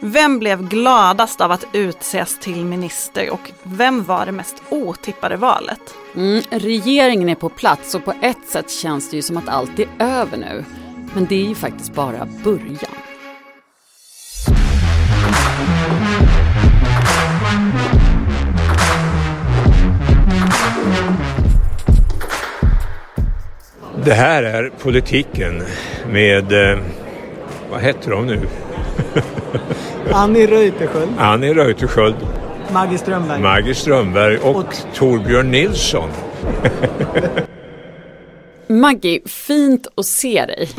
Vem blev gladast av att utses till minister och vem var det mest otippade valet? Mm, regeringen är på plats och på ett sätt känns det ju som att allt är över nu. Men det är ju faktiskt bara början. Det här är politiken med, eh, vad heter de nu? Annie Reuterskiöld, Annie Reuterskiöld, Maggie Strömberg. Maggie Strömberg och, Och- Torbjörn Nilsson. Maggie, fint att se dig.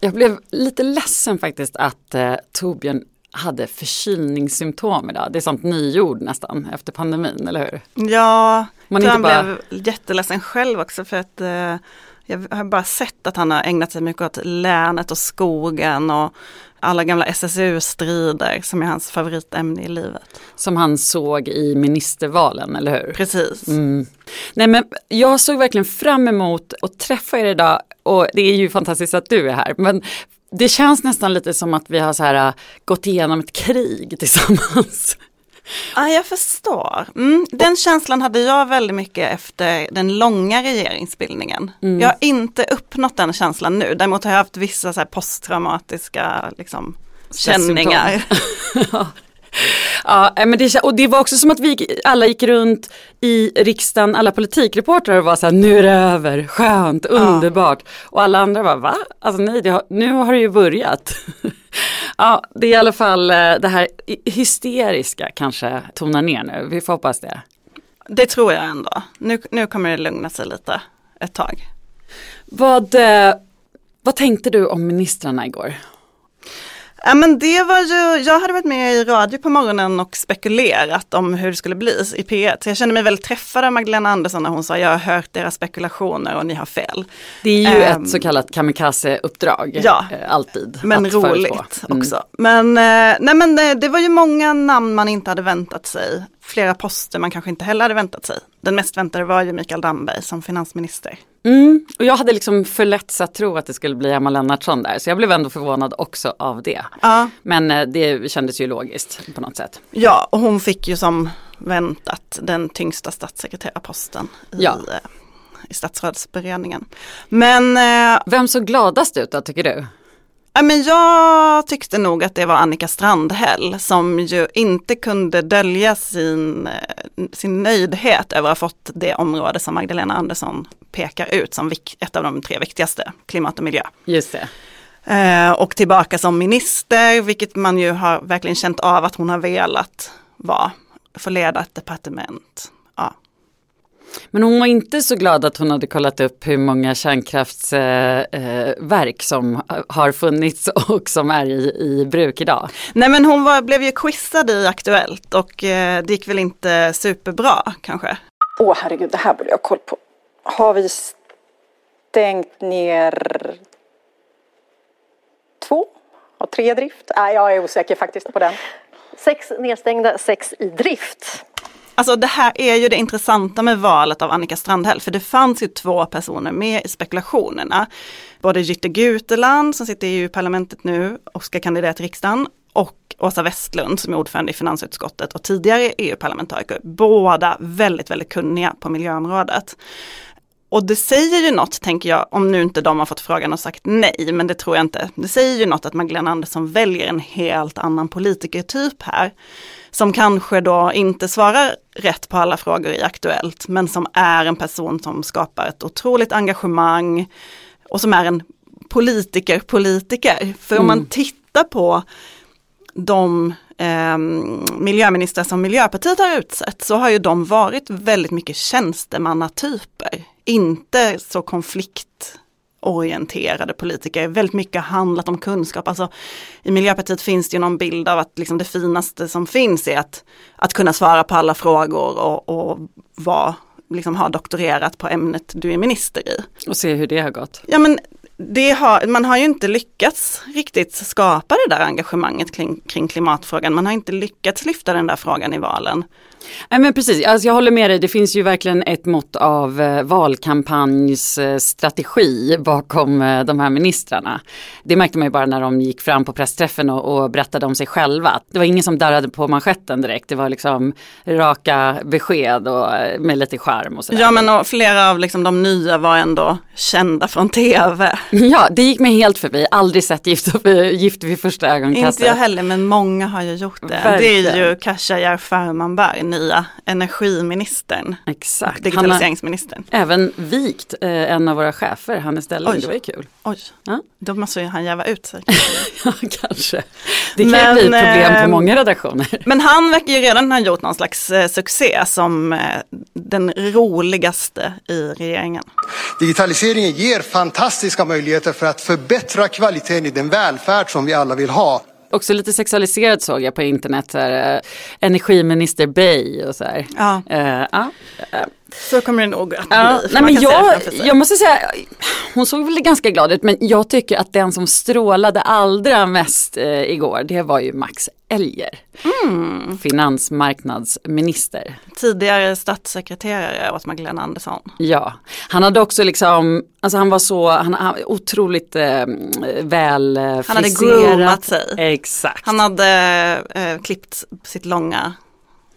Jag blev lite ledsen faktiskt att eh, Torbjörn hade förkylningssymptom idag. Det är sånt nyord nästan efter pandemin, eller hur? Ja, Man jag inte tror han bara- blev jätteledsen själv också för att eh, jag har bara sett att han har ägnat sig mycket åt länet och skogen och alla gamla SSU-strider som är hans favoritämne i livet. Som han såg i ministervalen, eller hur? Precis. Mm. Nej men jag såg verkligen fram emot att träffa er idag och det är ju fantastiskt att du är här. Men det känns nästan lite som att vi har så här, äh, gått igenom ett krig tillsammans. Ja, jag förstår. Mm, den känslan hade jag väldigt mycket efter den långa regeringsbildningen. Mm. Jag har inte uppnått den känslan nu. Däremot har jag haft vissa så posttraumatiska liksom, känningar. Ja, men det, och det var också som att vi alla gick runt i riksdagen, alla politikreportrar och var så här, nu är det över, skönt, underbart. Och alla andra var, va? Alltså nej, har, nu har det ju börjat. ja, det är i alla fall eh, det här hysteriska kanske tonar ner nu, vi får hoppas det. Det tror jag ändå. Nu, nu kommer det lugna sig lite ett tag. Vad, eh, vad tänkte du om ministrarna igår? Ja men det var ju, jag hade varit med i radio på morgonen och spekulerat om hur det skulle bli i P1. Så jag kände mig väldigt träffad av Magdalena Andersson när hon sa jag har hört era spekulationer och ni har fel. Det är ju Ehm, ett så kallat kamikaze-uppdrag, Ja. eh, alltid. Men roligt Mm. också. Men, eh, nej men eh, det var ju många namn man inte hade väntat sig. Flera poster man kanske inte heller hade väntat sig. Den mest väntade var ju Mikael Damberg som finansminister. Mm. Och jag hade liksom förletts att tro att det skulle bli Emma Lennartsson där, så jag blev ändå förvånad också av det. Ja, Men eh, det kändes ju logiskt på något sätt. ja och hon fick ju som väntat den tyngsta statssekreterarposten i, Ja. eh, i statsrådsberedningen. Men eh, Vem såg gladast ut då, tycker du? Ja, men jag tyckte nog att det var Annika Strandhäll som ju inte kunde dölja sin, eh, sin nöjdhet över att ha fått det område som Magdalena Andersson pekar ut som ett av de tre viktigaste, klimat och miljö. Just det. Eh, och tillbaka som minister, vilket man ju har verkligen känt av att hon har velat vara, få leda ett departement. Men hon var inte så glad att hon hade kollat upp hur många kärnkraftsverk eh, verk som har funnits och som är i, i bruk idag. Nej men hon var, blev ju quizad i Aktuellt och eh, det gick väl inte superbra kanske. Åh herregud, det här borde jag ha koll på. Har vi stängt ner två? Har tre i drift? Nej, jag är osäker faktiskt på den. Sex nedstängda, sex i drift. Alltså det här är ju det intressanta med valet av Annika Strandhäll, för det fanns ju två personer med i spekulationerna. Både Jytte Guteland som sitter i EU-parlamentet nu och ska kandidera till riksdagen och Åsa Westlund som är ordförande i finansutskottet och tidigare EU-parlamentariker. Båda väldigt, väldigt kunniga på miljöområdet. Och det säger ju något, tänker jag, om nu inte de har fått frågan och sagt nej, men det tror jag inte. Det säger ju något att Magdalena Andersson väljer en helt annan politikertyp här. Som kanske då inte svarar rätt på alla frågor i Aktuellt, men som är en person som skapar ett otroligt engagemang och som är en politiker-politiker. För om man tittar på de eh, miljöministrar som Miljöpartiet har utsett så har ju de varit väldigt mycket tjänstemannatyper. Inte så konfliktorienterade politiker. Väldigt mycket handlat om kunskap. Alltså, I Miljöpartiet finns det ju någon bild av att liksom det finaste som finns är att, att kunna svara på alla frågor och, och vara, liksom, ha doktorerat på ämnet du är minister i. Och se hur det har gått. Ja men har, man har ju inte lyckats riktigt skapa det där engagemanget kring, kring klimatfrågan. Man har inte lyckats lyfta den där frågan i valen. Nej men precis, alltså jag håller med dig. Det finns ju verkligen ett mått av eh, valkampanjsstrategi bakom eh, de här ministrarna. Det märkte man ju bara när de gick fram på pressträffen och, och berättade om sig själva. Det var ingen som darrade på manschetten direkt. Det var liksom raka besked och eh, med lite charm och sådär. Ja men och flera av liksom de nya var ändå kända från tv. Ja, det gick mig helt förbi. Aldrig sett Gift, gift vid första ögonkastet. Inte jag heller men många har ju gjort det. Verkligen. Det är ju Khashayar Farmanbar, nya energiministern. Exakt. Och digitaliseringsministern. Han har även vikt eh, en av våra chefer, Hannes Stelling. Oj. Det var ju kul. Oj, Ja. då måste ju han jäva ut sig. Ja, kanske. Det kan Men, ju bli problem på ehm, många redaktioner. Men han verkar ju redan ha gjort någon slags eh, succé som eh, den roligaste i regeringen. Digitaliseringen ger fantastiska möjligheter för att förbättra kvaliteten i den välfärd som vi alla vill ha. Också lite sexualiserat såg jag på internet, så här, eh, energiminister Bay och så här. Ja, Eh, ja. Så kommer det nog att bli. Ja, nej, men jag, jag måste säga, hon såg väl ganska glad ut men jag tycker att den som strålade allra mest eh, igår det var ju Max Elger. Mm. Finansmarknadsminister. Tidigare statssekreterare åt Magdalena Andersson. Ja, han hade också liksom, alltså han var så, han, han otroligt eh, väl eh, Han hade friserat. groomat sig. Exakt. Han hade eh, klippt sitt långa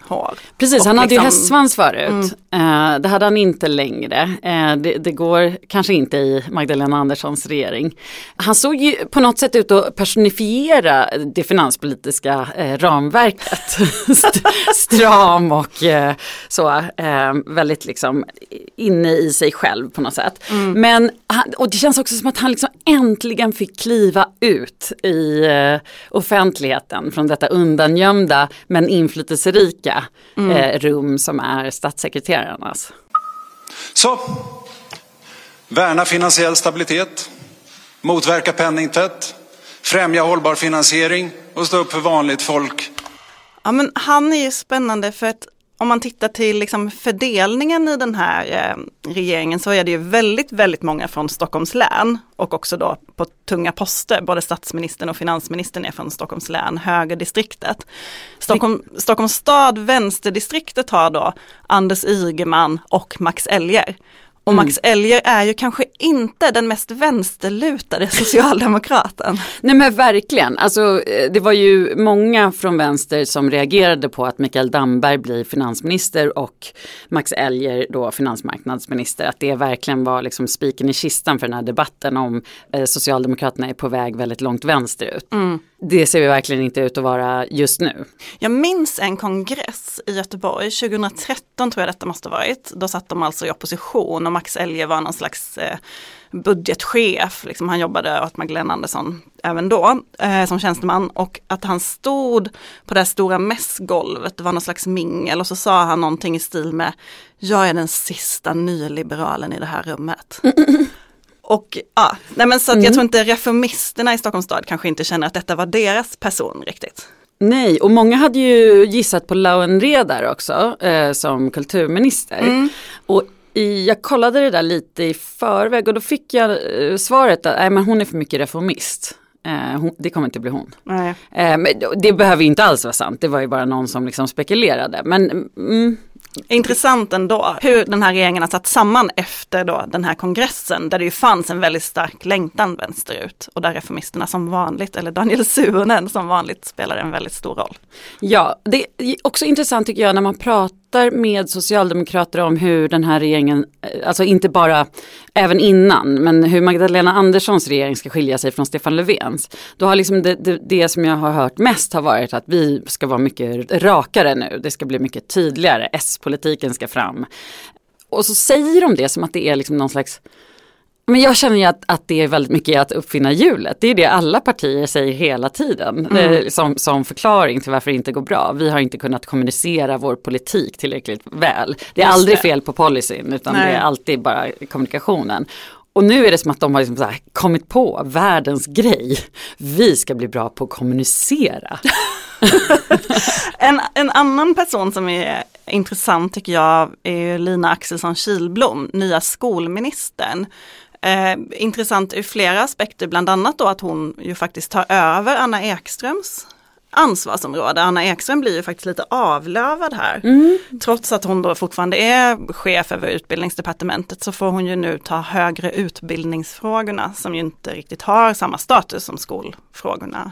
hår. Precis, han hade ju liksom- hästsvans förut. Eh, det hade han inte längre. Eh, det, det går kanske inte i Magdalena Anderssons regering. Han såg ju på något sätt ut att personifiera det finanspolitiska eh, ramverket. St- Stram och så, väldigt liksom inne i sig själv på något sätt. Men, han, och det känns också som att han liksom äntligen fick kliva ut i offentligheten från detta undangömda men inflytelserika eh, rum som är statssekreterarnas. Så, värna finansiell stabilitet, motverka penningtvätt, främja hållbar finansiering och stå upp för vanligt folk. Ja men han är ju spännande för att om man tittar till liksom fördelningen i den här eh, regeringen så är det ju väldigt, väldigt många från Stockholms län och också då på tunga poster. Både statsministern och finansministern är från Stockholms län, högerdistriktet. Stockholm, Stockholms stad, vänsterdistriktet har då Anders Ygeman och Max Elger. Och Max Elger är ju kanske inte den mest vänsterlutade socialdemokraten. Nej men verkligen, alltså, eh, det var ju många från vänster som reagerade på att Mikael Damberg blir finansminister och Max Elger då finansmarknadsminister. Att det verkligen var liksom spiken i kistan för den här debatten om eh, Socialdemokraterna är på väg väldigt långt vänsterut. Det ser vi verkligen inte ut att vara just nu. Jag minns en kongress i Göteborg, 2013 tror jag detta måste varit. Då satt de alltså i opposition och Max Elger var någon slags eh, budgetchef. Liksom han jobbade åt Magdalena Andersson även då eh, som tjänsteman. Och att han stod på det här stora mässgolvet, det var någon slags mingel och så sa han någonting i stil med Jag är den sista nyliberalen i det här rummet. Och ja, nej men så att jag tror inte reformisterna i Stockholms stad kanske inte känner att detta var deras person riktigt. Nej, och många hade ju gissat på Lauen Redar också eh, som kulturminister. Och i, jag kollade det där lite i förväg och då fick jag eh, svaret att nej, men hon är för mycket reformist. Eh, hon, det kommer inte bli hon. Nej. Eh, men det behöver inte alls vara sant, det var ju bara någon som liksom spekulerade. Men mm, Intressant ändå hur den här regeringen har satt samman efter då den här kongressen där det ju fanns en väldigt stark längtan vänsterut och där reformisterna som vanligt, eller Daniel Suhonen som vanligt spelar en väldigt stor roll. Ja, det är också intressant tycker jag när man pratar med socialdemokrater om hur den här regeringen, eh, alltså inte bara även innan, men hur Magdalena Anderssons regering ska skilja sig från Stefan Löfvens. Då har liksom det, det, det som jag har hört mest har varit att vi ska vara mycket rakare nu, det ska bli mycket tydligare, S-politiken ska fram. Och så säger de det som att det är liksom någon slags men jag känner ju att, att det är väldigt mycket att uppfinna hjulet. Det är det alla partier säger hela tiden eh, som, som förklaring till varför det inte går bra. Vi har inte kunnat kommunicera vår politik tillräckligt väl. Det är Just aldrig det. fel på policyn utan Nej. det är alltid bara kommunikationen. Och nu är det som att de har liksom kommit på världens grej. Vi ska bli bra på att kommunicera. En, en annan person som är intressant tycker jag är Lina Axelsson Kilblom, nya skolministern. Eh, intressant ur flera aspekter, bland annat då att hon ju faktiskt tar över Anna Ekströms ansvarsområde. Anna Ekström blir ju faktiskt lite avlövad här. Mm. Trots att hon då fortfarande är chef över utbildningsdepartementet så får hon ju nu ta högre utbildningsfrågorna som ju inte riktigt har samma status som skolfrågorna.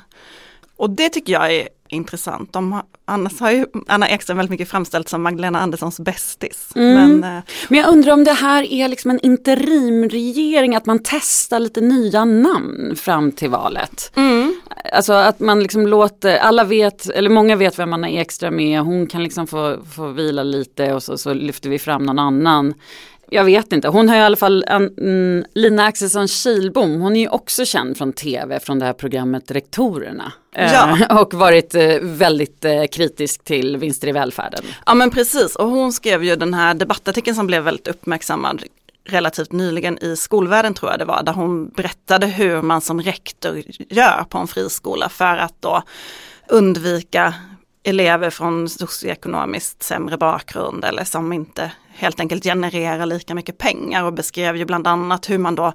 Och det tycker jag är intressant. De, annars har ju Anna Ekström väldigt mycket framställt som Magdalena Anderssons bästis. Mm. Men, eh, Men jag undrar om det här är liksom en interimregering, att man testar lite nya namn fram till valet. Alltså att man liksom låter, alla vet, eller många vet vem Anna Ekström är, hon kan liksom få, få vila lite och så, så lyfter vi fram någon annan. Jag vet inte, hon har i alla fall, en, mm, Lina Axelsson Kilbom, hon är ju också känd från tv, från det här programmet Rektorerna. Eh, Ja. och varit eh, väldigt eh, kritisk till vinster i välfärden. Ja men precis och hon skrev ju den här debattartikeln som blev väldigt uppmärksammad relativt nyligen i skolvärlden tror jag det var, där hon berättade hur man som rektor gör på en friskola för att då undvika elever från socioekonomiskt sämre bakgrund eller som inte helt enkelt genererar lika mycket pengar och beskrev ju bland annat hur man då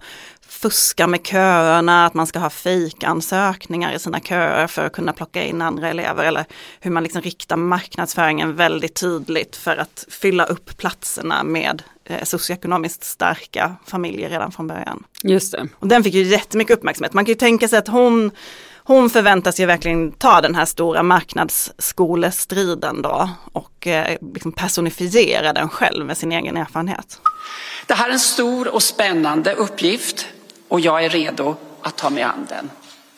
fuskar med köerna, att man ska ha fejkansökningar i sina köer för att kunna plocka in andra elever eller hur man liksom riktar marknadsföringen väldigt tydligt för att fylla upp platserna med socioekonomiskt starka familjer redan från början. Just det. Och den fick ju jättemycket uppmärksamhet. Man kan ju tänka sig att hon, hon förväntas ju verkligen ta den här stora marknadsskolestriden då och eh, liksom personifiera den själv med sin egen erfarenhet. Det här är en stor och spännande uppgift och jag är redo att ta mig an den.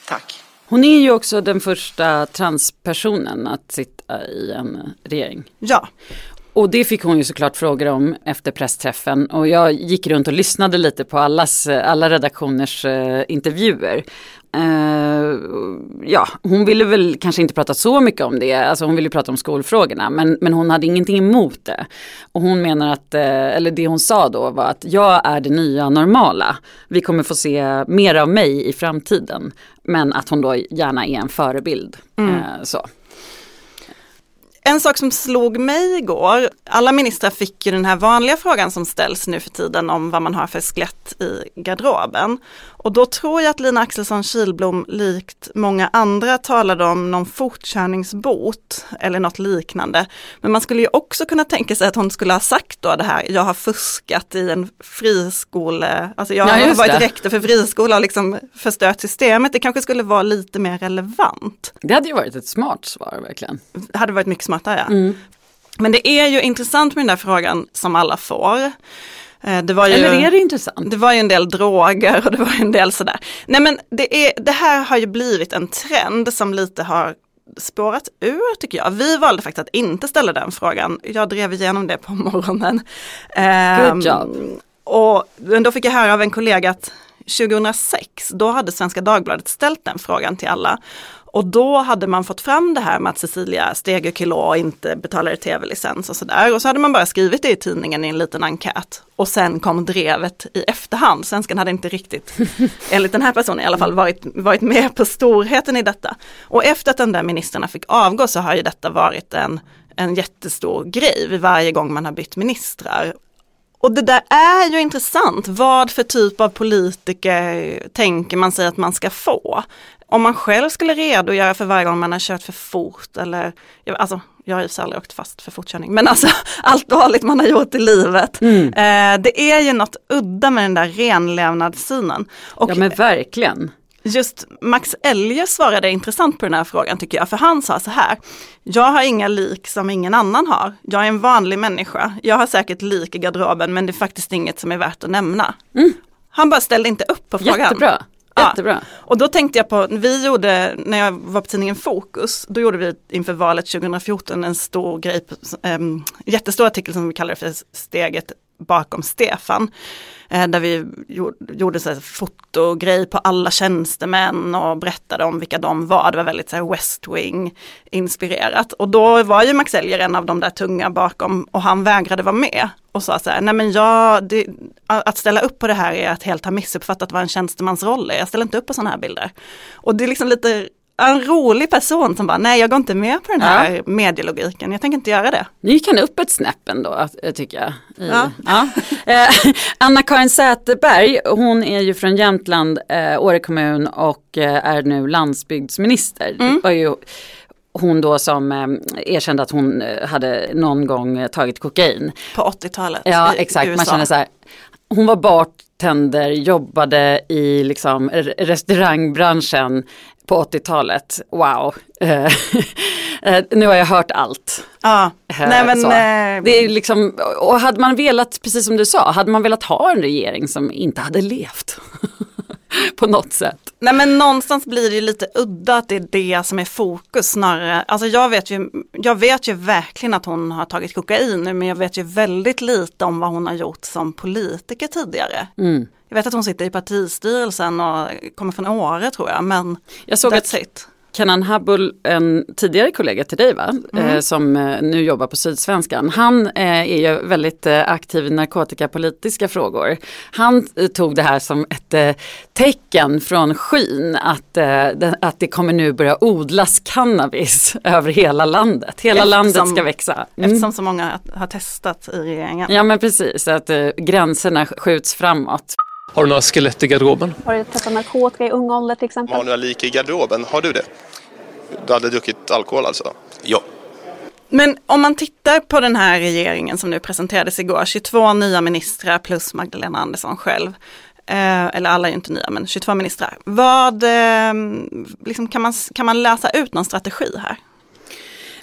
Tack. Hon är ju också den första transpersonen att sitta i en regering. Ja, Och det fick hon ju såklart frågor om efter pressträffen och jag gick runt och lyssnade lite på allas, alla redaktioners eh, intervjuer. Eh, ja, hon ville väl kanske inte prata så mycket om det, alltså hon ville prata om skolfrågorna, men, men hon hade ingenting emot det. Och hon menar att, eh, eller det hon sa då var att jag är det nya normala. Vi kommer få se mer av mig i framtiden, men att hon då gärna är en förebild. Eh, så. En sak som slog mig igår, alla ministrar fick ju den här vanliga frågan som ställs nu för tiden om vad man har för skelett i garderoben. Och då tror jag att Lina Axelsson Kilblom likt många andra talade om någon fortkörningsbot eller något liknande. Men man skulle ju också kunna tänka sig att hon skulle ha sagt då det här, jag har fuskat i en friskole, alltså jag Ja, har varit det. rektor för friskola och liksom förstört systemet. Det kanske skulle vara lite mer relevant. Det hade ju varit ett smart svar verkligen. Det hade varit mycket smartare. Men det är ju intressant med den där frågan som alla får. Eh, Det var ju, Eller är det intressant? det var ju en del droger och det var en del sådär. Nej men det, är, det här har ju blivit en trend som lite har spårat ur tycker jag. Vi valde faktiskt att inte ställa den frågan. Jag drev igenom det på morgonen. Ehm, Good job. Och men då fick jag höra av en kollega att 2006, då hade Svenska Dagbladet ställt den frågan till alla. Och då hade man fått fram det här med att Cecilia och inte betalade tv-licens och sådär. Och så hade man bara skrivit det i tidningen i en liten enkät. Och sen kom drevet i efterhand. Svenskan hade inte riktigt, enligt den här personen i alla fall, varit, varit med på storheten i detta. Och efter att den där ministrarna fick avgå så har ju detta varit en, en jättestor grej varje gång man har bytt ministrar. Och det där är ju intressant. Vad för typ av politiker tänker man sig att man ska få? Om man själv skulle redogöra för varje gång man har kört för fort eller, alltså jag har ju aldrig åkt fast för fortkörning, men alltså allt dåligt man har gjort i livet. Eh, det är ju något udda med den där renlevnadssynen. Och Ja men verkligen. Just Max Elger svarade intressant på den här frågan tycker jag, för han sa så här. Jag har inga lik som ingen annan har. Jag är en vanlig människa. Jag har säkert lik i garderoben men det är faktiskt inget som är värt att nämna. Han bara ställde inte upp på frågan. Jättebra. Ja. Jättebra. Och då tänkte jag på, vi gjorde, när jag var på tidningen Fokus, då gjorde vi inför valet 2014 en stor grej, um, jättestor artikel som vi kallar för steget bakom Stefan. Eh, där vi gjorde, gjorde så här fotogrej på alla tjänstemän och berättade om vilka de var. Det var väldigt så här West Wing inspirerat. Och då var ju Max Elger en av de där tunga bakom och han vägrade vara med. Och sa så här, nej men jag, det, att ställa upp på det här är att helt ha missuppfattat vad en tjänstemans roll är. Jag ställer inte upp på sådana här bilder. Och det är liksom lite en rolig person som bara, nej jag går inte med på den här ja. medielogiken, jag tänker inte göra det. Nu gick han upp ett snäpp ändå eh, tycker jag. I, ja. ja. Eh, Anna-Karin Säterberg, hon är ju från Jämtland, eh, Åre kommun och eh, är nu landsbygdsminister. Mm. var ju hon då som eh, erkände att hon hade någon gång tagit kokain. På 80-talet Ja exakt, man känner så här. Hon var bartender, jobbade i liksom restaurangbranschen på 80-talet. Wow. Eh, nu har jag hört allt. Ja, nej men. Det är liksom, och hade man velat, precis som du sa, hade man velat ha en regering som inte hade levt. på något sätt. Nej men någonstans blir det lite udda att det är det som är fokus snarare. Alltså jag vet ju, jag vet ju verkligen att hon har tagit kokain nu men jag vet ju väldigt lite om vad hon har gjort som politiker tidigare. Mm. Jag vet att hon sitter i partistyrelsen och kommer från Åre tror jag men jag såg att, it. Kenan Habul, en tidigare kollega till dig va, mm. eh, som eh, nu jobbar på Sydsvenskan, han eh, är ju väldigt eh, aktiv i narkotikapolitiska frågor. Han eh, tog det här som ett eh, tecken från skyn att, det, att det kommer nu börja odlas cannabis över hela landet. Hela eftersom, landet ska växa. Mm. Eftersom så många har testat i regeringen. Ja men precis, att gränserna skjuts framåt. Har du några skelett i garderoben? Har du testat narkotika i ung ålder till exempel? Har du några lik i garderoben? Har du det? Du hade druckit alkohol alltså? Ja. Men om man tittar på den här regeringen som nu presenterades igår, 22 nya ministrar plus Magdalena Andersson själv. Eh, eller alla är inte nya, men 22 ministrar. Vad, eh, liksom, kan, man, kan man läsa ut någon strategi här?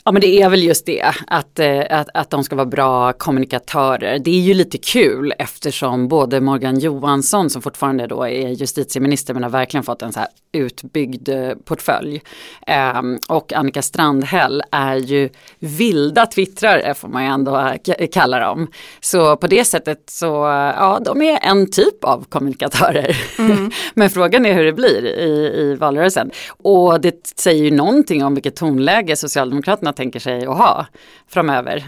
Ja men det är väl just det, att, eh, att, att de ska vara bra kommunikatörer. Det är ju lite kul eftersom både Morgan Johansson som fortfarande då är justitieminister men har verkligen fått en så här utbyggd eh, portfölj. Um, och Annika Strandhäll är ju vilda twittrare får man ju ändå kalla dem. Så på det sättet så, ja de är en typ av kommunikatörer. Mm. men frågan är hur det blir i, i valrörelsen. Och det säger ju någonting om vilket tonläge Socialdemokraterna tänker sig att ha framöver.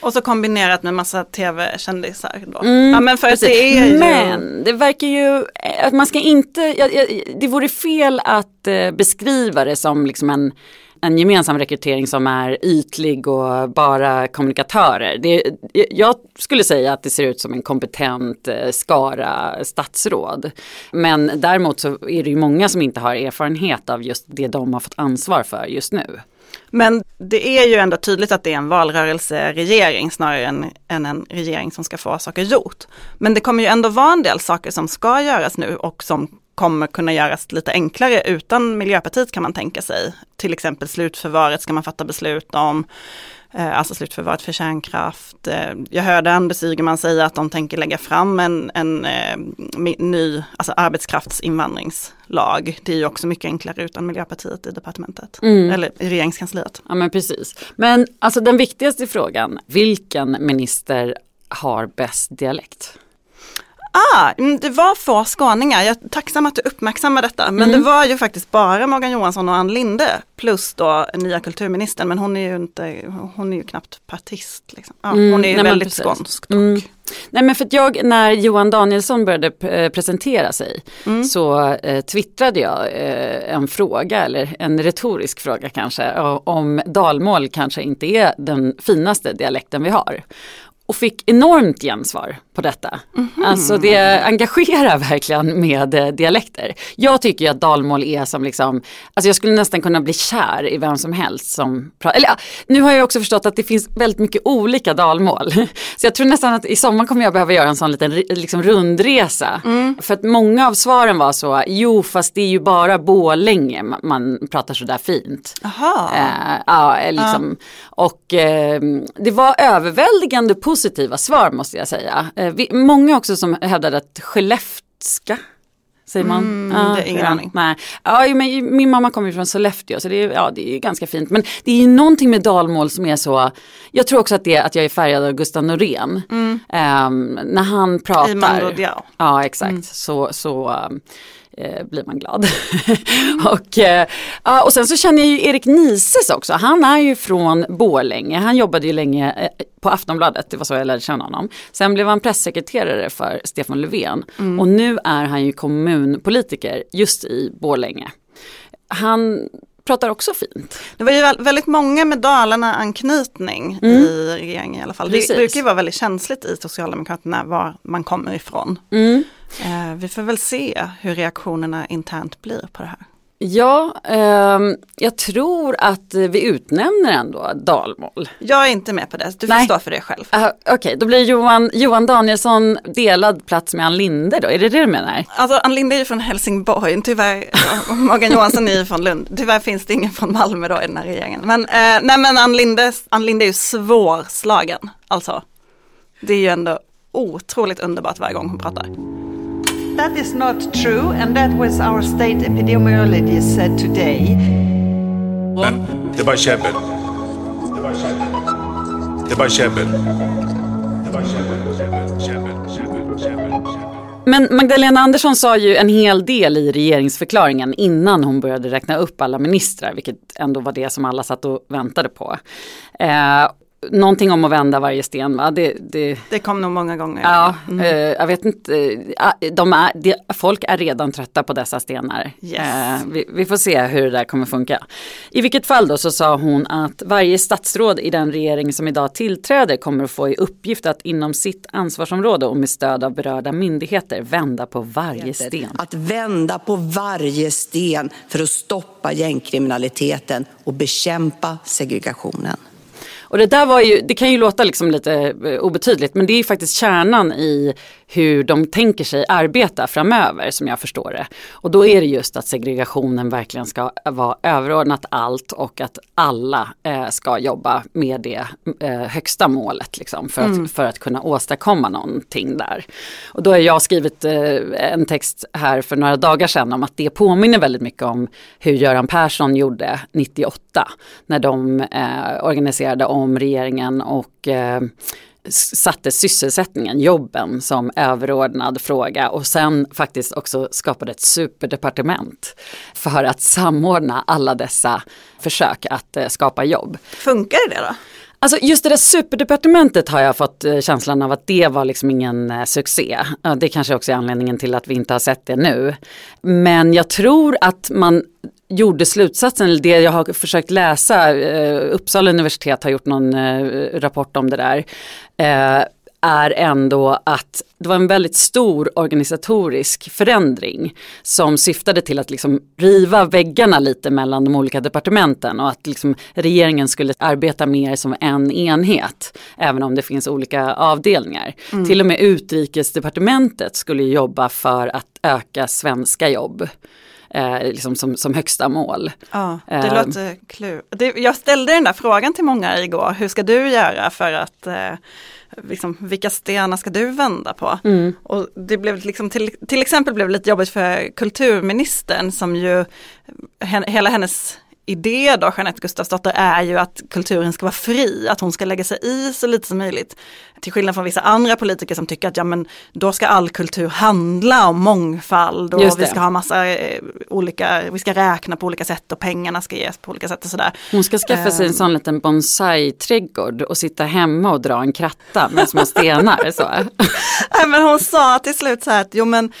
Och så kombinerat med massa tv-kändisar då. Mm, ja men för det är ju... Men det verkar ju, att man ska inte, ja, ja, det vore fel att eh, beskriva det som liksom en en gemensam rekrytering som är ytlig och bara kommunikatörer. Det, jag skulle säga att det ser ut som en kompetent eh, skara statsråd. Men däremot så är det ju många som inte har erfarenhet av just det de har fått ansvar för just nu. Men det är ju ändå tydligt att det är en valrörelseregering snarare än, än en regering som ska få saker gjort. Men det kommer ju ändå vara en del saker som ska göras nu och som kommer kunna göras lite enklare utan Miljöpartiet kan man tänka sig. Till exempel slutförvaret ska man fatta beslut om. Eh, alltså slutförvaret för kärnkraft. Eh, jag hörde Anders Ygeman säga att de tänker lägga fram en, en, eh, ny alltså arbetskraftsinvandringslag. Det är ju också mycket enklare utan Miljöpartiet i departementet, mm. eller i regeringskansliet. Ja men precis. Men alltså den viktigaste frågan, vilken minister har bäst dialekt? Ah, mm, det var få skåningar. Jag är tacksam att du uppmärksammar detta. Men mm. det var ju faktiskt bara Morgan Johansson och Ann Linde plus då nya kulturministern. Men hon är ju inte, hon är ju knappt partist. Liksom. Ja, mm, hon är ju nej, väldigt skånsk mm. Nej men för att jag, när Johan Danielsson började eh, presentera sig mm. så eh, twittrade jag eh, en fråga, eller en retorisk fråga kanske, om dalmål kanske inte är den finaste dialekten vi har och fick enormt gensvar på detta. Mm -hmm. Alltså det engagerar verkligen med eh, dialekter. Jag tycker ju att dalmål är som liksom, alltså jag skulle nästan kunna bli kär i vem som helst som pratar, eller ja, nu har jag också förstått att det finns väldigt mycket olika dalmål. Så jag tror nästan att i sommar kommer jag behöva göra en sån liten liksom, rundresa. Mm. För att många av svaren var så, jo fast det är ju bara Bålänge man, man pratar sådär fint. Aha. Eh, ja, liksom, ah. och eh, det var överväldigande positivt positiva svar måste jag säga. Eh, vi, många också som hävdade att Skellefteska Säger man? Mm, ja, det är ingen aning. Nej. Ja, men min mamma kommer ju från Sollefteå så det är, ja, det är ganska fint. Men det är ju någonting med dalmål som är så, jag tror också att det är att jag är färgad av Gustav Norén. Mm. Um, när han pratar. Ja, exakt. Mm. Så, så um, eh, blir man glad. Och, eh, och sen så känner jag ju Erik Nises också. Han är ju från Borlänge. Han jobbade ju länge eh, på Aftonbladet, det var så jag lärde känna honom. Sen blev han pressekreterare för Stefan Löfven mm. och nu är han ju kommunpolitiker just i Borlänge. Han pratar också fint. Det var ju väldigt många med Dalarna-anknytning mm. i regeringen i alla fall. Precis. Det brukar ju vara väldigt känsligt i Socialdemokraterna var man kommer ifrån. Mm. Eh, vi får väl se hur reaktionerna internt blir på det här. Ja, eh, jag tror att vi utnämner ändå dalmål. Jag är inte med på det, du får Nej. stå för det själv. Uh, Okej, okay. då blir Johan, Johan Danielsson delad plats med Ann Linde då, är det det du menar? Alltså Ann Linde är ju från Helsingborg, tyvärr, Morgan Johansson är ju från Lund, tyvärr finns det ingen från Malmö då i den här regeringen. Men, eh, nej men Ann Linde, Ann Linde är ju svårslagen, alltså. Det är ju ändå otroligt underbart varje gång hon pratar. That is not true and that was our state epidemiologist said today. Men det är bara käbbel. Det bara käbbel. Det käbbel. Käbbel, käbbel, käbbel, käbbel, käbbel. Men Magdalena Andersson sa ju en hel del i regeringsförklaringen innan hon började räkna upp alla ministrar, vilket ändå var det som alla satt och väntade på. Eh, någonting om att vända varje sten va? Det, det... det kom nog många gånger. Ja, mm. eh, jag vet inte. Eh, de är, de, folk är redan trötta på dessa stenar. Yes. Eh, vi, vi, får se hur det där kommer funka. I vilket fall då så sa hon att varje statsråd i den regering som idag tillträder kommer att få i uppgift att inom sitt ansvarsområde och med stöd av berörda myndigheter vända på varje sten. Att vända på varje sten för att stoppa gängkriminaliteten och bekämpa segregationen. Och det där var ju, det kan ju låta liksom lite eh, obetydligt men det är ju faktiskt kärnan i hur de tänker sig arbeta framöver som jag förstår det. Och då är det just att segregationen verkligen ska vara överordnat allt och att alla eh, ska jobba med det eh, högsta målet liksom, för, mm. att, för att kunna åstadkomma någonting där. Och då har jag skrivit eh, en text här för några dagar sedan om att det påminner väldigt mycket om hur Göran Persson gjorde 98 när de eh, organiserade om regeringen och eh, satte sysselsättningen, jobben som överordnad fråga och sen faktiskt också skapade ett superdepartement för att samordna alla dessa försök att eh, skapa jobb. Funkar det då? Alltså just det där superdepartementet har jag fått eh, känslan av att det var liksom ingen eh, succé. Det kanske också är anledningen till att vi inte har sett det nu. Men jag tror att man gjorde slutsatsen, det jag har försökt läsa, Uppsala universitet har gjort någon rapport om det där, är ändå att det var en väldigt stor organisatorisk förändring som syftade till att liksom riva väggarna lite mellan de olika departementen och att liksom regeringen skulle arbeta mer som en enhet, även om det finns olika avdelningar. Mm. Till och med utrikesdepartementet skulle jobba för att öka svenska jobb. Eh, liksom som, som högsta mål. Ja, det eh. låter klur. jag ställde den där frågan till många igår, hur ska du göra för att eh, liksom, vilka stenar ska du vända på? Mm. Och det blev liksom till, till exempel blev det lite jobbigt för kulturministern som ju, hela hennes idé då, Jeanette Gustafsdotter, är ju att kulturen ska vara fri, att hon ska lägga sig i så lite som möjligt. Till skillnad från vissa andra politiker som tycker att ja men då ska all kultur handla om mångfald och vi ska ha massa eh, olika, vi ska räkna på olika sätt och pengarna ska ges på olika sätt och sådär. Hon ska skaffa sig en eh. sån liten bonsai-trädgård och sitta hemma och dra en kratta med små stenar. så. Nej, men hon sa till slut så här att jo men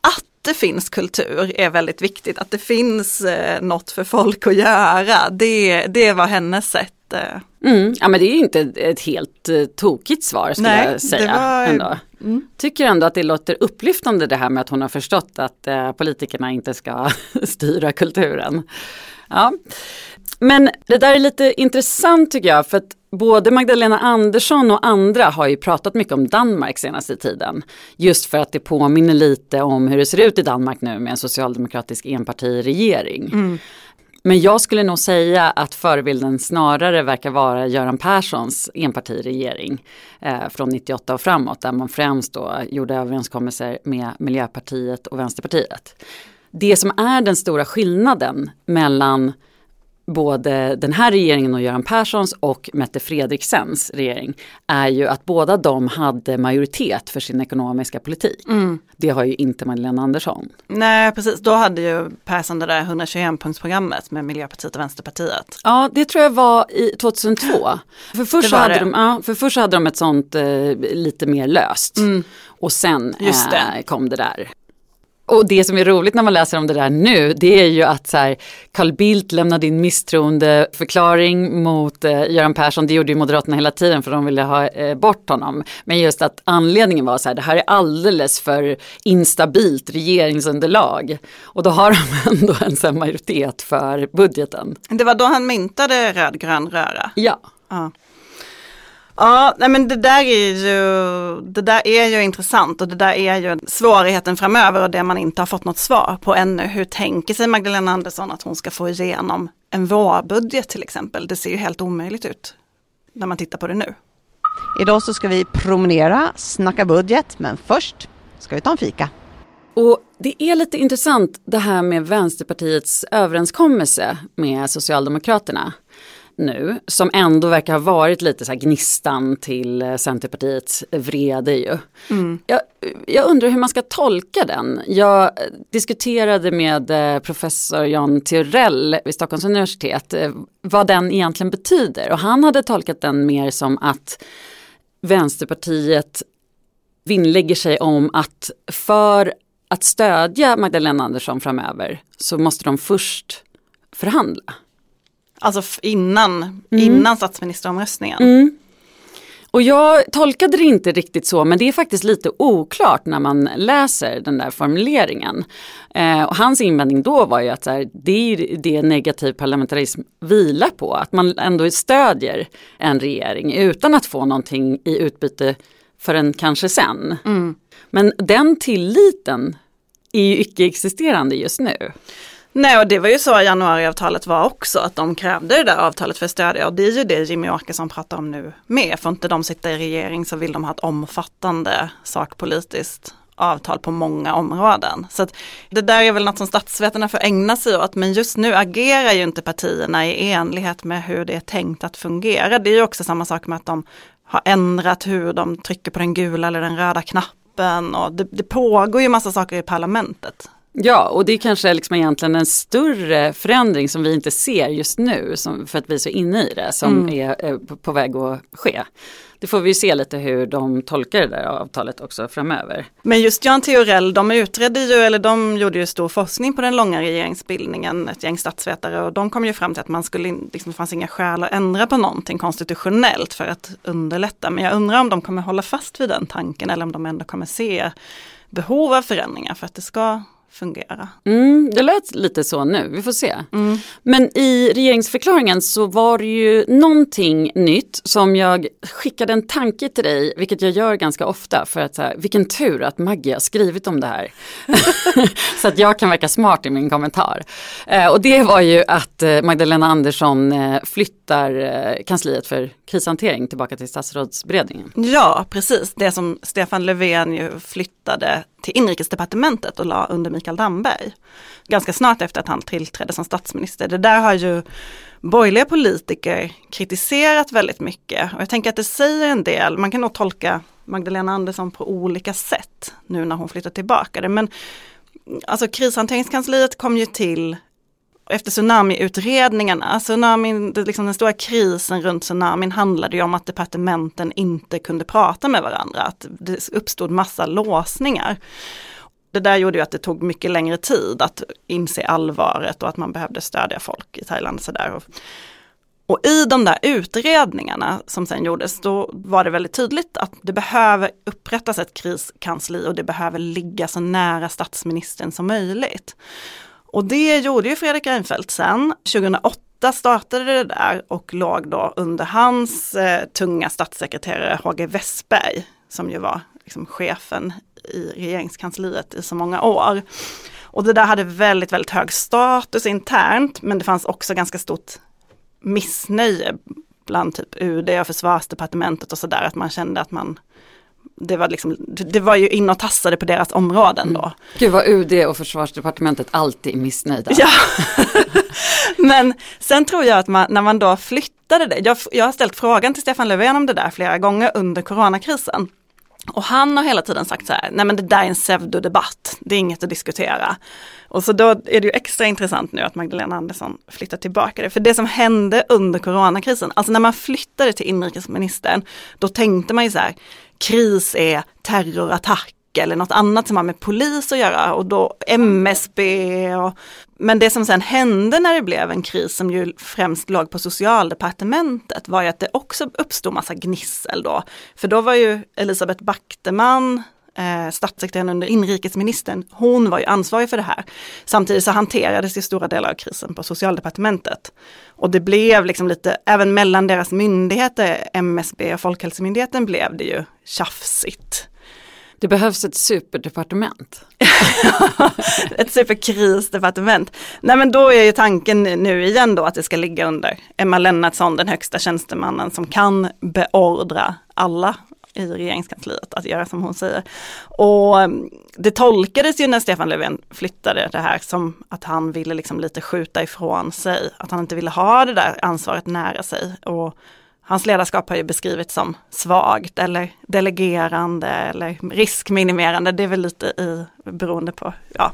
att det finns kultur är väldigt viktigt, att det finns eh, något för folk att göra. Det, det var hennes sätt. Eh. Mm, ja men det är inte ett helt eh, tokigt svar skulle Nej, jag säga. Var... Ändå. Mm. Tycker ändå att det låter upplyftande det här med att hon har förstått att eh, politikerna inte ska styra kulturen. Ja. Men det där är lite intressant tycker jag för att både Magdalena Andersson och andra har ju pratat mycket om Danmark senaste tiden. Just för att det påminner lite om hur det ser ut i Danmark nu med en socialdemokratisk enpartiregering. Mm. Men jag skulle nog säga att förebilden snarare verkar vara Göran Perssons enpartiregering eh, från 98 och framåt där man främst då gjorde överenskommelser med Miljöpartiet och Vänsterpartiet. Det som är den stora skillnaden mellan både den här regeringen och Göran Perssons och Mette Fredriksens regering är ju att båda de hade majoritet för sin ekonomiska politik. Mm. Det har ju inte Magdalena Andersson. Nej precis, då hade ju Persson det där 121-punktsprogrammet med Miljöpartiet och Vänsterpartiet. Ja det tror jag var i 2002. För först, hade de, ja, för först hade de ett sånt eh, lite mer löst. Mm. Och sen eh, kom det där. Och det som är roligt när man läser om det där nu, det är ju att så här, Carl Bildt lämnade in misstroendeförklaring mot eh, Göran Persson. Det gjorde ju Moderaterna hela tiden för de ville ha eh, bort honom. Men just att anledningen var så här, det här är alldeles för instabilt regeringsunderlag. Och då har de ändå en sån majoritet för budgeten. Det var då han myntade rödgrön röra? Ja. ja. Ja, nej men det där är ju, det där är ju intressant och det där är ju svårigheten framöver och det man inte har fått något svar på ännu. Hur tänker sig Magdalena Andersson att hon ska få igenom en vårbudget till exempel? Det ser ju helt omöjligt ut när man tittar på det nu. Idag så ska vi promenera, snacka budget, men först ska vi ta en fika. Och det är lite intressant det här med Vänsterpartiets överenskommelse med Socialdemokraterna nu, som ändå verkar ha varit lite så här gnistan till eh, Centerpartiets vrede ju. Mm. Jag, jag, undrar hur man ska tolka den. Jag diskuterade med eh, professor Jan Theorell vid Stockholms universitet eh, vad den egentligen betyder och han hade tolkat den mer som att Vänsterpartiet vinnlägger sig om att för att stödja Magdalena Andersson framöver så måste de först förhandla. Alltså innan, mm. innan statsministeromröstningen. Mm. Och jag tolkade det inte riktigt så men det är faktiskt lite oklart när man läser den där formuleringen. Eh, och hans invändning då var ju att så här, det är det negativ parlamentarism vilar på, att man ändå stödjer en regering utan att få någonting i utbyte förrän kanske sen. Mm. Men den tilliten är ju icke-existerande just nu. Nej och det var ju så januariavtalet var också, att de krävde det där avtalet för att stödja och det är ju det Jimmy Åkesson pratar om nu med. Får inte de sitta i regering så vill de ha ett omfattande sakpolitiskt avtal på många områden. Så att det där är väl något som statsvetarna får ägna sig åt men just nu agerar ju inte partierna i enlighet med hur det är tänkt att fungera. Det är ju också samma sak med att de har ändrat hur de trycker på den gula eller den röda knappen och det, det pågår ju massa saker i parlamentet. Ja, och det är kanske liksom egentligen en större förändring som vi inte ser just nu som, för att vi är så inne i det som mm. är eh, på väg att ske. Det får vi se lite hur de tolkar det där avtalet också framöver. Men just Jan Theorell, de utredde ju, eller de gjorde ju stor forskning på den långa regeringsbildningen, ett gäng statsvetare, och de kom ju fram till att man skulle, liksom, det fanns inga skäl att ändra på någonting konstitutionellt för att underlätta. Men jag undrar om de kommer hålla fast vid den tanken eller om de ändå kommer se behov av förändringar för att det ska fungera. Mm, det lät lite så nu, vi får se. Mm. Men i regeringsförklaringen så var det ju någonting nytt som jag skickade en tanke till dig, vilket jag gör ganska ofta för att så här, vilken tur att Maggie har skrivit om det här. så att jag kan verka smart i min kommentar. Eh, och det var ju att eh, Magdalena Andersson eh, flyttar eh, kansliet för krishantering tillbaka till statsrådsberedningen. Ja, precis. Det som Stefan Löfven ju flyttade till inrikesdepartementet och la under Mikael Damberg. Ganska snart efter att han tillträdde som statsminister. Det där har ju borgerliga politiker kritiserat väldigt mycket och jag tänker att det säger en del. Man kan nog tolka Magdalena Andersson på olika sätt nu när hon flyttar tillbaka det. Men alltså krishanteringskansliet kom ju till efter tsunamiutredningarna, tsunamin, liksom den stora krisen runt tsunamin handlade ju om att departementen inte kunde prata med varandra, att det uppstod massa låsningar. Det där gjorde ju att det tog mycket längre tid att inse allvaret och att man behövde stödja folk i Thailand. Så där. Och i de där utredningarna som sen gjordes, då var det väldigt tydligt att det behöver upprättas ett kriskansli och det behöver ligga så nära statsministern som möjligt. Och det gjorde ju Fredrik Reinfeldt sen. 2008 startade det där och låg då under hans eh, tunga statssekreterare HG Westberg, som ju var liksom, chefen i regeringskansliet i så många år. Och det där hade väldigt, väldigt hög status internt, men det fanns också ganska stort missnöje bland typ UD och försvarsdepartementet och sådär, att man kände att man det var, liksom, det var ju in och tassade på deras områden då. Mm. Gud vad UD och försvarsdepartementet alltid är missnöjda. Ja. Men sen tror jag att man, när man då flyttade det, jag, jag har ställt frågan till Stefan Löfven om det där flera gånger under coronakrisen. Och han har hela tiden sagt så här, nej men det där är en pseudodebatt, det är inget att diskutera. Och så då är det ju extra intressant nu att Magdalena Andersson flyttar tillbaka det. För det som hände under coronakrisen, alltså när man flyttade till inrikesministern, då tänkte man ju så här, kris är terrorattack eller något annat som har med polis att göra och då MSB. Och, men det som sen hände när det blev en kris som ju främst låg på socialdepartementet var ju att det också uppstod massa gnissel då. För då var ju Elisabeth Backteman eh, statssekreteraren under inrikesministern, hon var ju ansvarig för det här. Samtidigt så hanterades ju stora delar av krisen på socialdepartementet. Och det blev liksom lite, även mellan deras myndigheter, MSB och Folkhälsomyndigheten blev det ju tjafsigt. Det behövs ett superdepartement. ett superkrisdepartement. Nej men då är ju tanken nu igen då att det ska ligga under Emma Lennartsson, den högsta tjänstemannen som kan beordra alla i regeringskansliet att göra som hon säger. Och mm, det tolkades ju när Stefan Löfven flyttade det här som att han ville liksom lite skjuta ifrån sig, att han inte ville ha det där ansvaret nära sig. Och Hans ledarskap har ju beskrivits som svagt eller delegerande eller riskminimerande. Det är väl lite i, beroende på ja,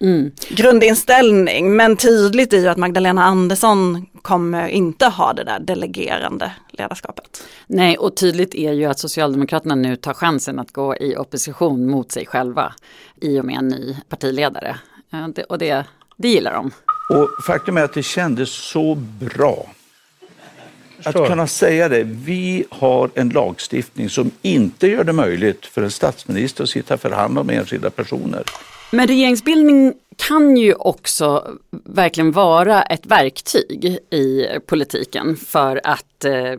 mm. grundinställning. Men tydligt är ju att Magdalena Andersson kommer inte ha det där delegerande ledarskapet. Nej, och tydligt är ju att Socialdemokraterna nu tar chansen att gå i opposition mot sig själva i och med en ny partiledare. Och det, det gillar de. Och faktum är att det kändes så bra att kunna säga det. Vi har en lagstiftning som inte gör det möjligt för en statsminister att sitta och förhandla med enskilda personer. Men regeringsbildning kan ju också verkligen vara ett verktyg i politiken för att eh,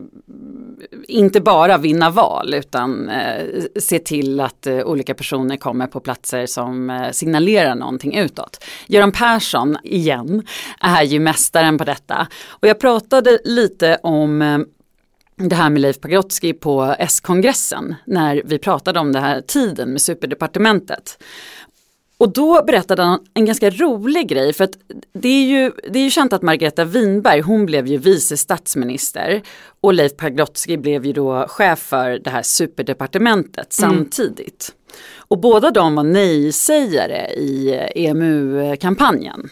inte bara vinna val utan eh, se till att eh, olika personer kommer på platser som eh, signalerar någonting utåt. Göran Persson, igen, är ju mästaren på detta. Och jag pratade lite om eh, det här med Leif Pagrotsky på S-kongressen när vi pratade om den här tiden med superdepartementet. Och då berättade han en ganska rolig grej för att det är ju, det är ju känt att Margareta Winberg hon blev ju vice statsminister och Leif Pagrotsky blev ju då chef för det här superdepartementet mm. samtidigt. Och båda de var nej-sägare i EMU-kampanjen.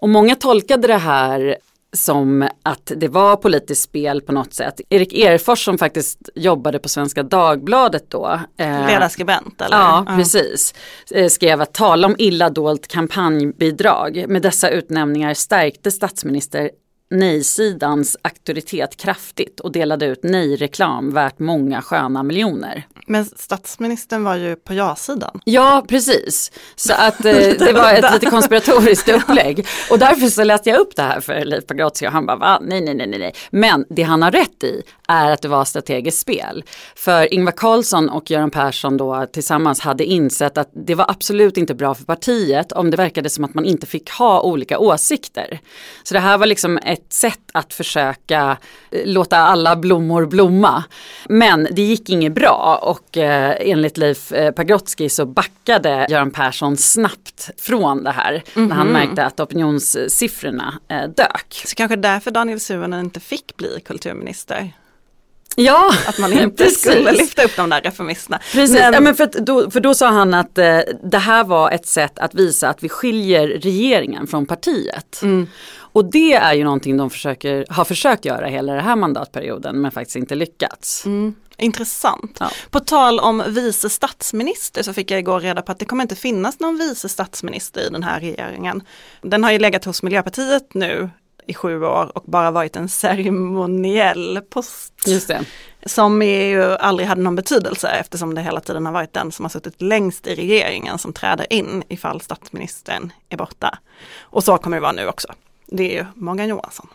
Och många tolkade det här som att det var politiskt spel på något sätt. Erik Erfors som faktiskt jobbade på Svenska Dagbladet då. Eh, Ledarskribent eller? Ja, mm. precis. Eh, skrev att tala om illa dolt kampanjbidrag. Med dessa utnämningar stärkte statsminister nej-sidans auktoritet kraftigt och delade ut nej-reklam värt många sköna miljoner. Men statsministern var ju på ja-sidan. Ja, precis. Så att eh, det var ett lite konspiratoriskt upplägg. Och därför så läste jag upp det här för Leif Pagrotsky och han bara, Va? nej, nej, nej, nej. Men det han har rätt i är att det var strategiskt spel. För Ingvar Carlsson och Göran Persson då tillsammans hade insett att det var absolut inte bra för partiet om det verkade som att man inte fick ha olika åsikter. Så det här var liksom ett sätt att försöka eh, låta alla blommor blomma. Men det gick inget bra och eh, enligt Leif eh, Pagrotsky så backade Göran Persson snabbt från det här mm -hmm. när han mhm. märkte att opinionssiffrorna dök. Så kanske därför Daniel Suhonen inte fick bli kulturminister? Ja, Att man inte precis. skulle lyfta upp de där reformisterna. Precis, men, ja, men för, då, för då sa han att eh, det här var ett sätt att visa att vi skiljer regeringen från partiet. Mm. Och det är ju någonting de försöker, har försökt göra hela den här mandatperioden men faktiskt inte lyckats. Mm. Intressant. Ja. På tal om vice statsminister så fick jag igår reda på att det kommer inte finnas någon vice statsminister i den här regeringen. Den har ju legat hos Miljöpartiet nu i sju år och bara varit en ceremoniell post. Just det. Som ju aldrig hade någon betydelse eftersom det hela tiden har varit den som har suttit längst i regeringen som träder in ifall statsministern är borta. Och så kommer det vara nu också. Det är ju Morgan Johansson.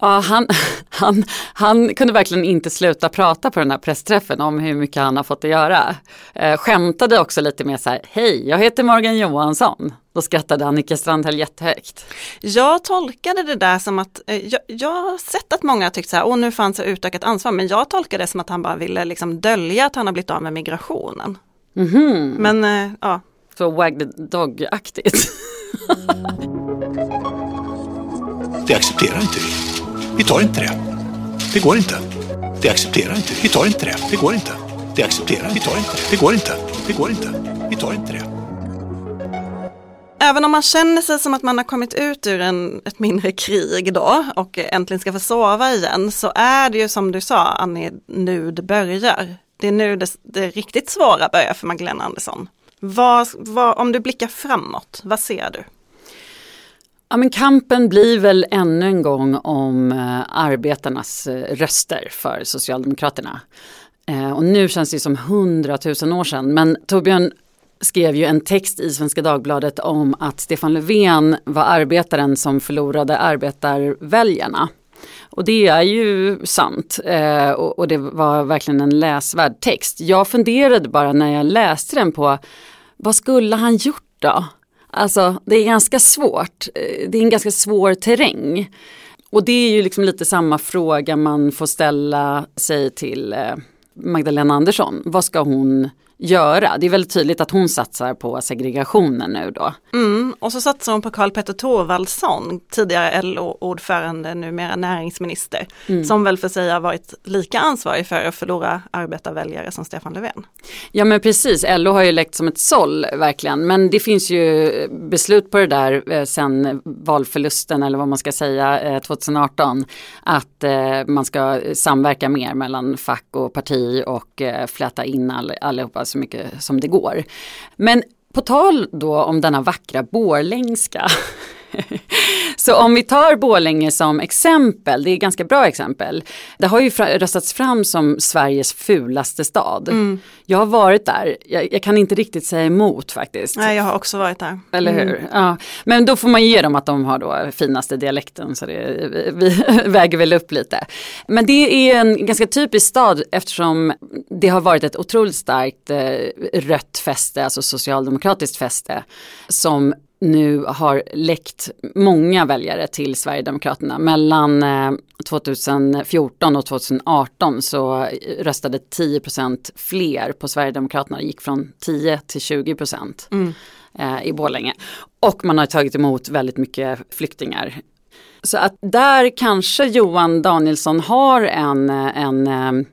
Ja, han, han, han kunde verkligen inte sluta prata på den här pressträffen om hur mycket han har fått att göra. Eh, skämtade också lite mer så här, hej, jag heter Morgan Johansson. Då skrattade Annika Strandhäll jättehögt. Jag tolkade det där som att, eh, jag, jag har sett att många har tyckt så här, åh nu fanns det utökat ansvar, men jag tolkade det som att han bara ville liksom dölja att han har blivit av med migrationen. Mm -hmm. Men eh, ja. Så wag the dog-aktigt. det accepterar inte vi. Vi tar inte det. Det går inte. Det accepterar inte. Vi tar inte det. Det går inte. Det accepterar Vi tar inte det. Det går inte. Det går inte. Vi tar inte det. Även om man känner sig som att man har kommit ut ur en, ett mindre krig då och äntligen ska få sova igen så är det ju som du sa Annie, nu det börjar. Det är nu det, det riktigt svåra börjar för Magdalena Andersson. Vad, vad, om du blickar framåt, vad ser du? Ja, men kampen blir väl ännu en gång om eh, arbetarnas eh, röster för Socialdemokraterna. Eh, och nu känns det som hundratusen år sedan. Men Torbjörn skrev ju en text i Svenska Dagbladet om att Stefan Löfven var arbetaren som förlorade arbetarväljarna. Och det är ju sant och, det var verkligen en läsvärd text. Jag funderade bara när jag läste den på vad skulle han gjort då? Alltså det är ganska svårt, eh, det är en ganska svår terräng. Och det är ju liksom lite samma fråga man får ställa sig till eh, Magdalena Andersson. Vad ska hon göra? Det är väldigt tydligt att hon satsar på segregationen nu då. Mm, och så satsar hon på Karl Petter Thorwaldsson, tidigare LO-ordförande, numera näringsminister, mm. som väl för sig har varit lika ansvarig för att förlora arbetarväljare som Stefan Löfven. Ja men precis, LO har ju läckt som ett såll verkligen, men det finns ju beslut på det där eh, sen valförlusten eller vad man ska säga eh, 2018, att eh, man ska samverka mer mellan fack och parti och eh, fläta in all, allihopa så mycket som det går. Men på tal då om denna vackra borlängska Så om vi tar Borlänge som exempel, det är ett ganska bra exempel. Det har ju röstats fram som Sveriges fulaste stad. Mm. Jag har varit där, jag, jag, kan inte riktigt säga emot faktiskt. Nej, jag har också varit där. Eller hur? Mm. Ja. Men då får man ge dem att de har då finaste dialekten så det vi, väger väl upp lite. Men det är en ganska typisk stad eftersom det har varit ett otroligt starkt eh, rött fäste, alltså socialdemokratiskt fäste, som nu har läckt många väljare till Sverigedemokraterna. Mellan 2014 eh, och 2018 så röstade 10% fler på Sverigedemokraterna. Det gick från 10 till 20 mm. Eh, i Borlänge. Och man har tagit emot väldigt mycket flyktingar. Så att där kanske Johan Danielsson har en, en eh,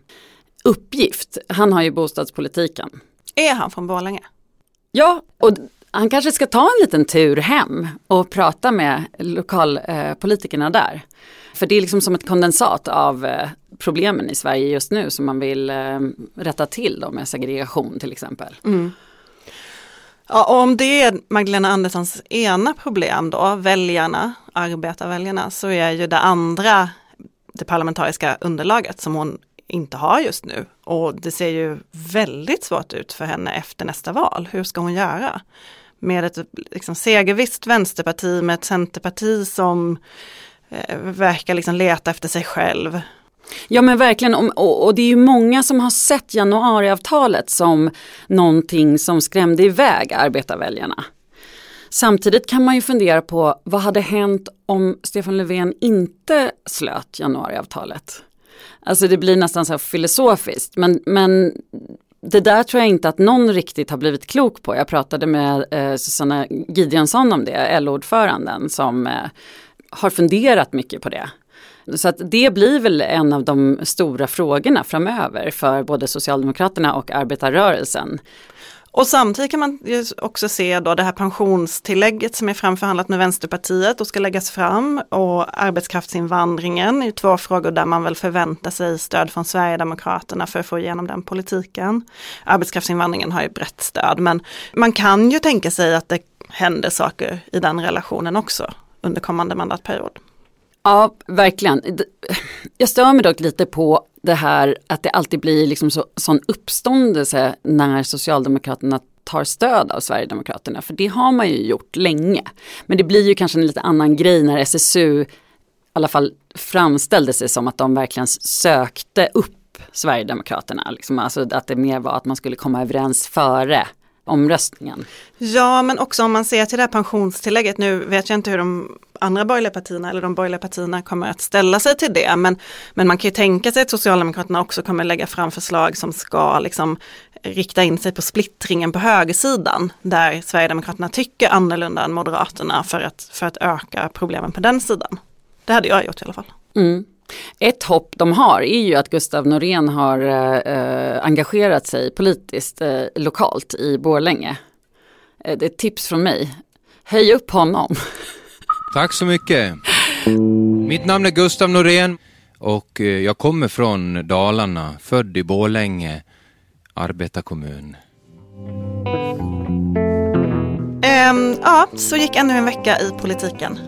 uppgift. Han har ju bostadspolitiken. Är han från Borlänge? Ja, och han kanske ska ta en liten tur hem och prata med lokalpolitikerna eh, där. För det är liksom som ett kondensat av eh, problemen i Sverige just nu som man vill eh, rätta till då med segregation till exempel. Mm. Ja, och om det är Magdalena Anderssons ena problem då, väljarna, arbetarväljarna, så är ju det andra det parlamentariska underlaget som hon inte har just nu. Och det ser ju väldigt svårt ut för henne efter nästa val. Hur ska hon göra? Med ett liksom, segervisst vänsterparti, med ett centerparti som eh, verkar liksom leta efter sig själv. Ja men verkligen, och, det är ju många som har sett januariavtalet som någonting som skrämde iväg arbetarväljarna. Samtidigt kan man ju fundera på vad hade hänt om Stefan Löfven inte slöt januariavtalet? Alltså det blir nästan så filosofiskt men, men det där tror jag inte att någon riktigt har blivit klok på. Jag pratade med eh, Susanna Gideonsson om det, LO-ordföranden som eh, har funderat mycket på det. Så att det blir väl en av de stora frågorna framöver för både Socialdemokraterna och arbetarrörelsen. Och samtidigt kan man också se då det här pensionstillägget som är framförhandlat med Vänsterpartiet och ska läggas fram och arbetskraftsinvandringen är två frågor där man väl förväntar sig stöd från Sverigedemokraterna för att få igenom den politiken. Arbetskraftsinvandringen har ju brett stöd men man kan ju tänka sig att det händer saker i den relationen också under kommande mandatperiod. Ja, verkligen. Jag stör mig dock lite på det här att det alltid blir liksom så, sån uppståndelse när Socialdemokraterna tar stöd av Sverigedemokraterna. För det har man ju gjort länge. Men det blir ju kanske en lite annan grej när SSU i alla fall framställde sig som att de verkligen sökte upp Sverigedemokraterna. Liksom, alltså att det mer var att man skulle komma överens före omröstningen. Ja, men också om man ser till det här pensionstillägget, nu vet jag inte hur de andra borgerliga partierna eller de borgerliga partierna kommer att ställa sig till det, men, men man kan ju tänka sig att Socialdemokraterna också kommer lägga fram förslag som ska liksom rikta in sig på splittringen på högersidan, där Sverigedemokraterna tycker annorlunda än Moderaterna för att, för att öka problemen på den sidan. Det hade jag gjort i alla fall. Mm. Ett hopp de har är ju att Gustav Norén har eh, engagerat sig politiskt eh, lokalt i Borlänge. Eh, det är ett tips från mig. Höj upp honom. Tack så mycket. Mitt namn är Gustav Norén och eh, jag kommer från Dalarna, född i Borlänge. arbetarkommun. Ehm, ja, så gick ännu en vecka i politiken.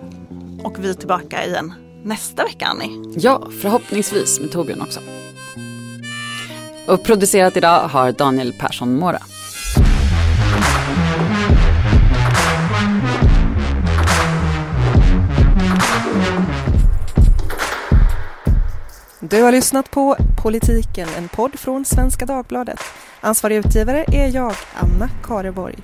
Och vi är tillbaka igen nästa vecka, Annie. Ja, förhoppningsvis med Torbjörn också. Och producerat idag har Daniel Persson Mora. Du har lyssnat på Politiken, en podd från Svenska Dagbladet. Ansvarig utgivare är jag, Anna Kareborg.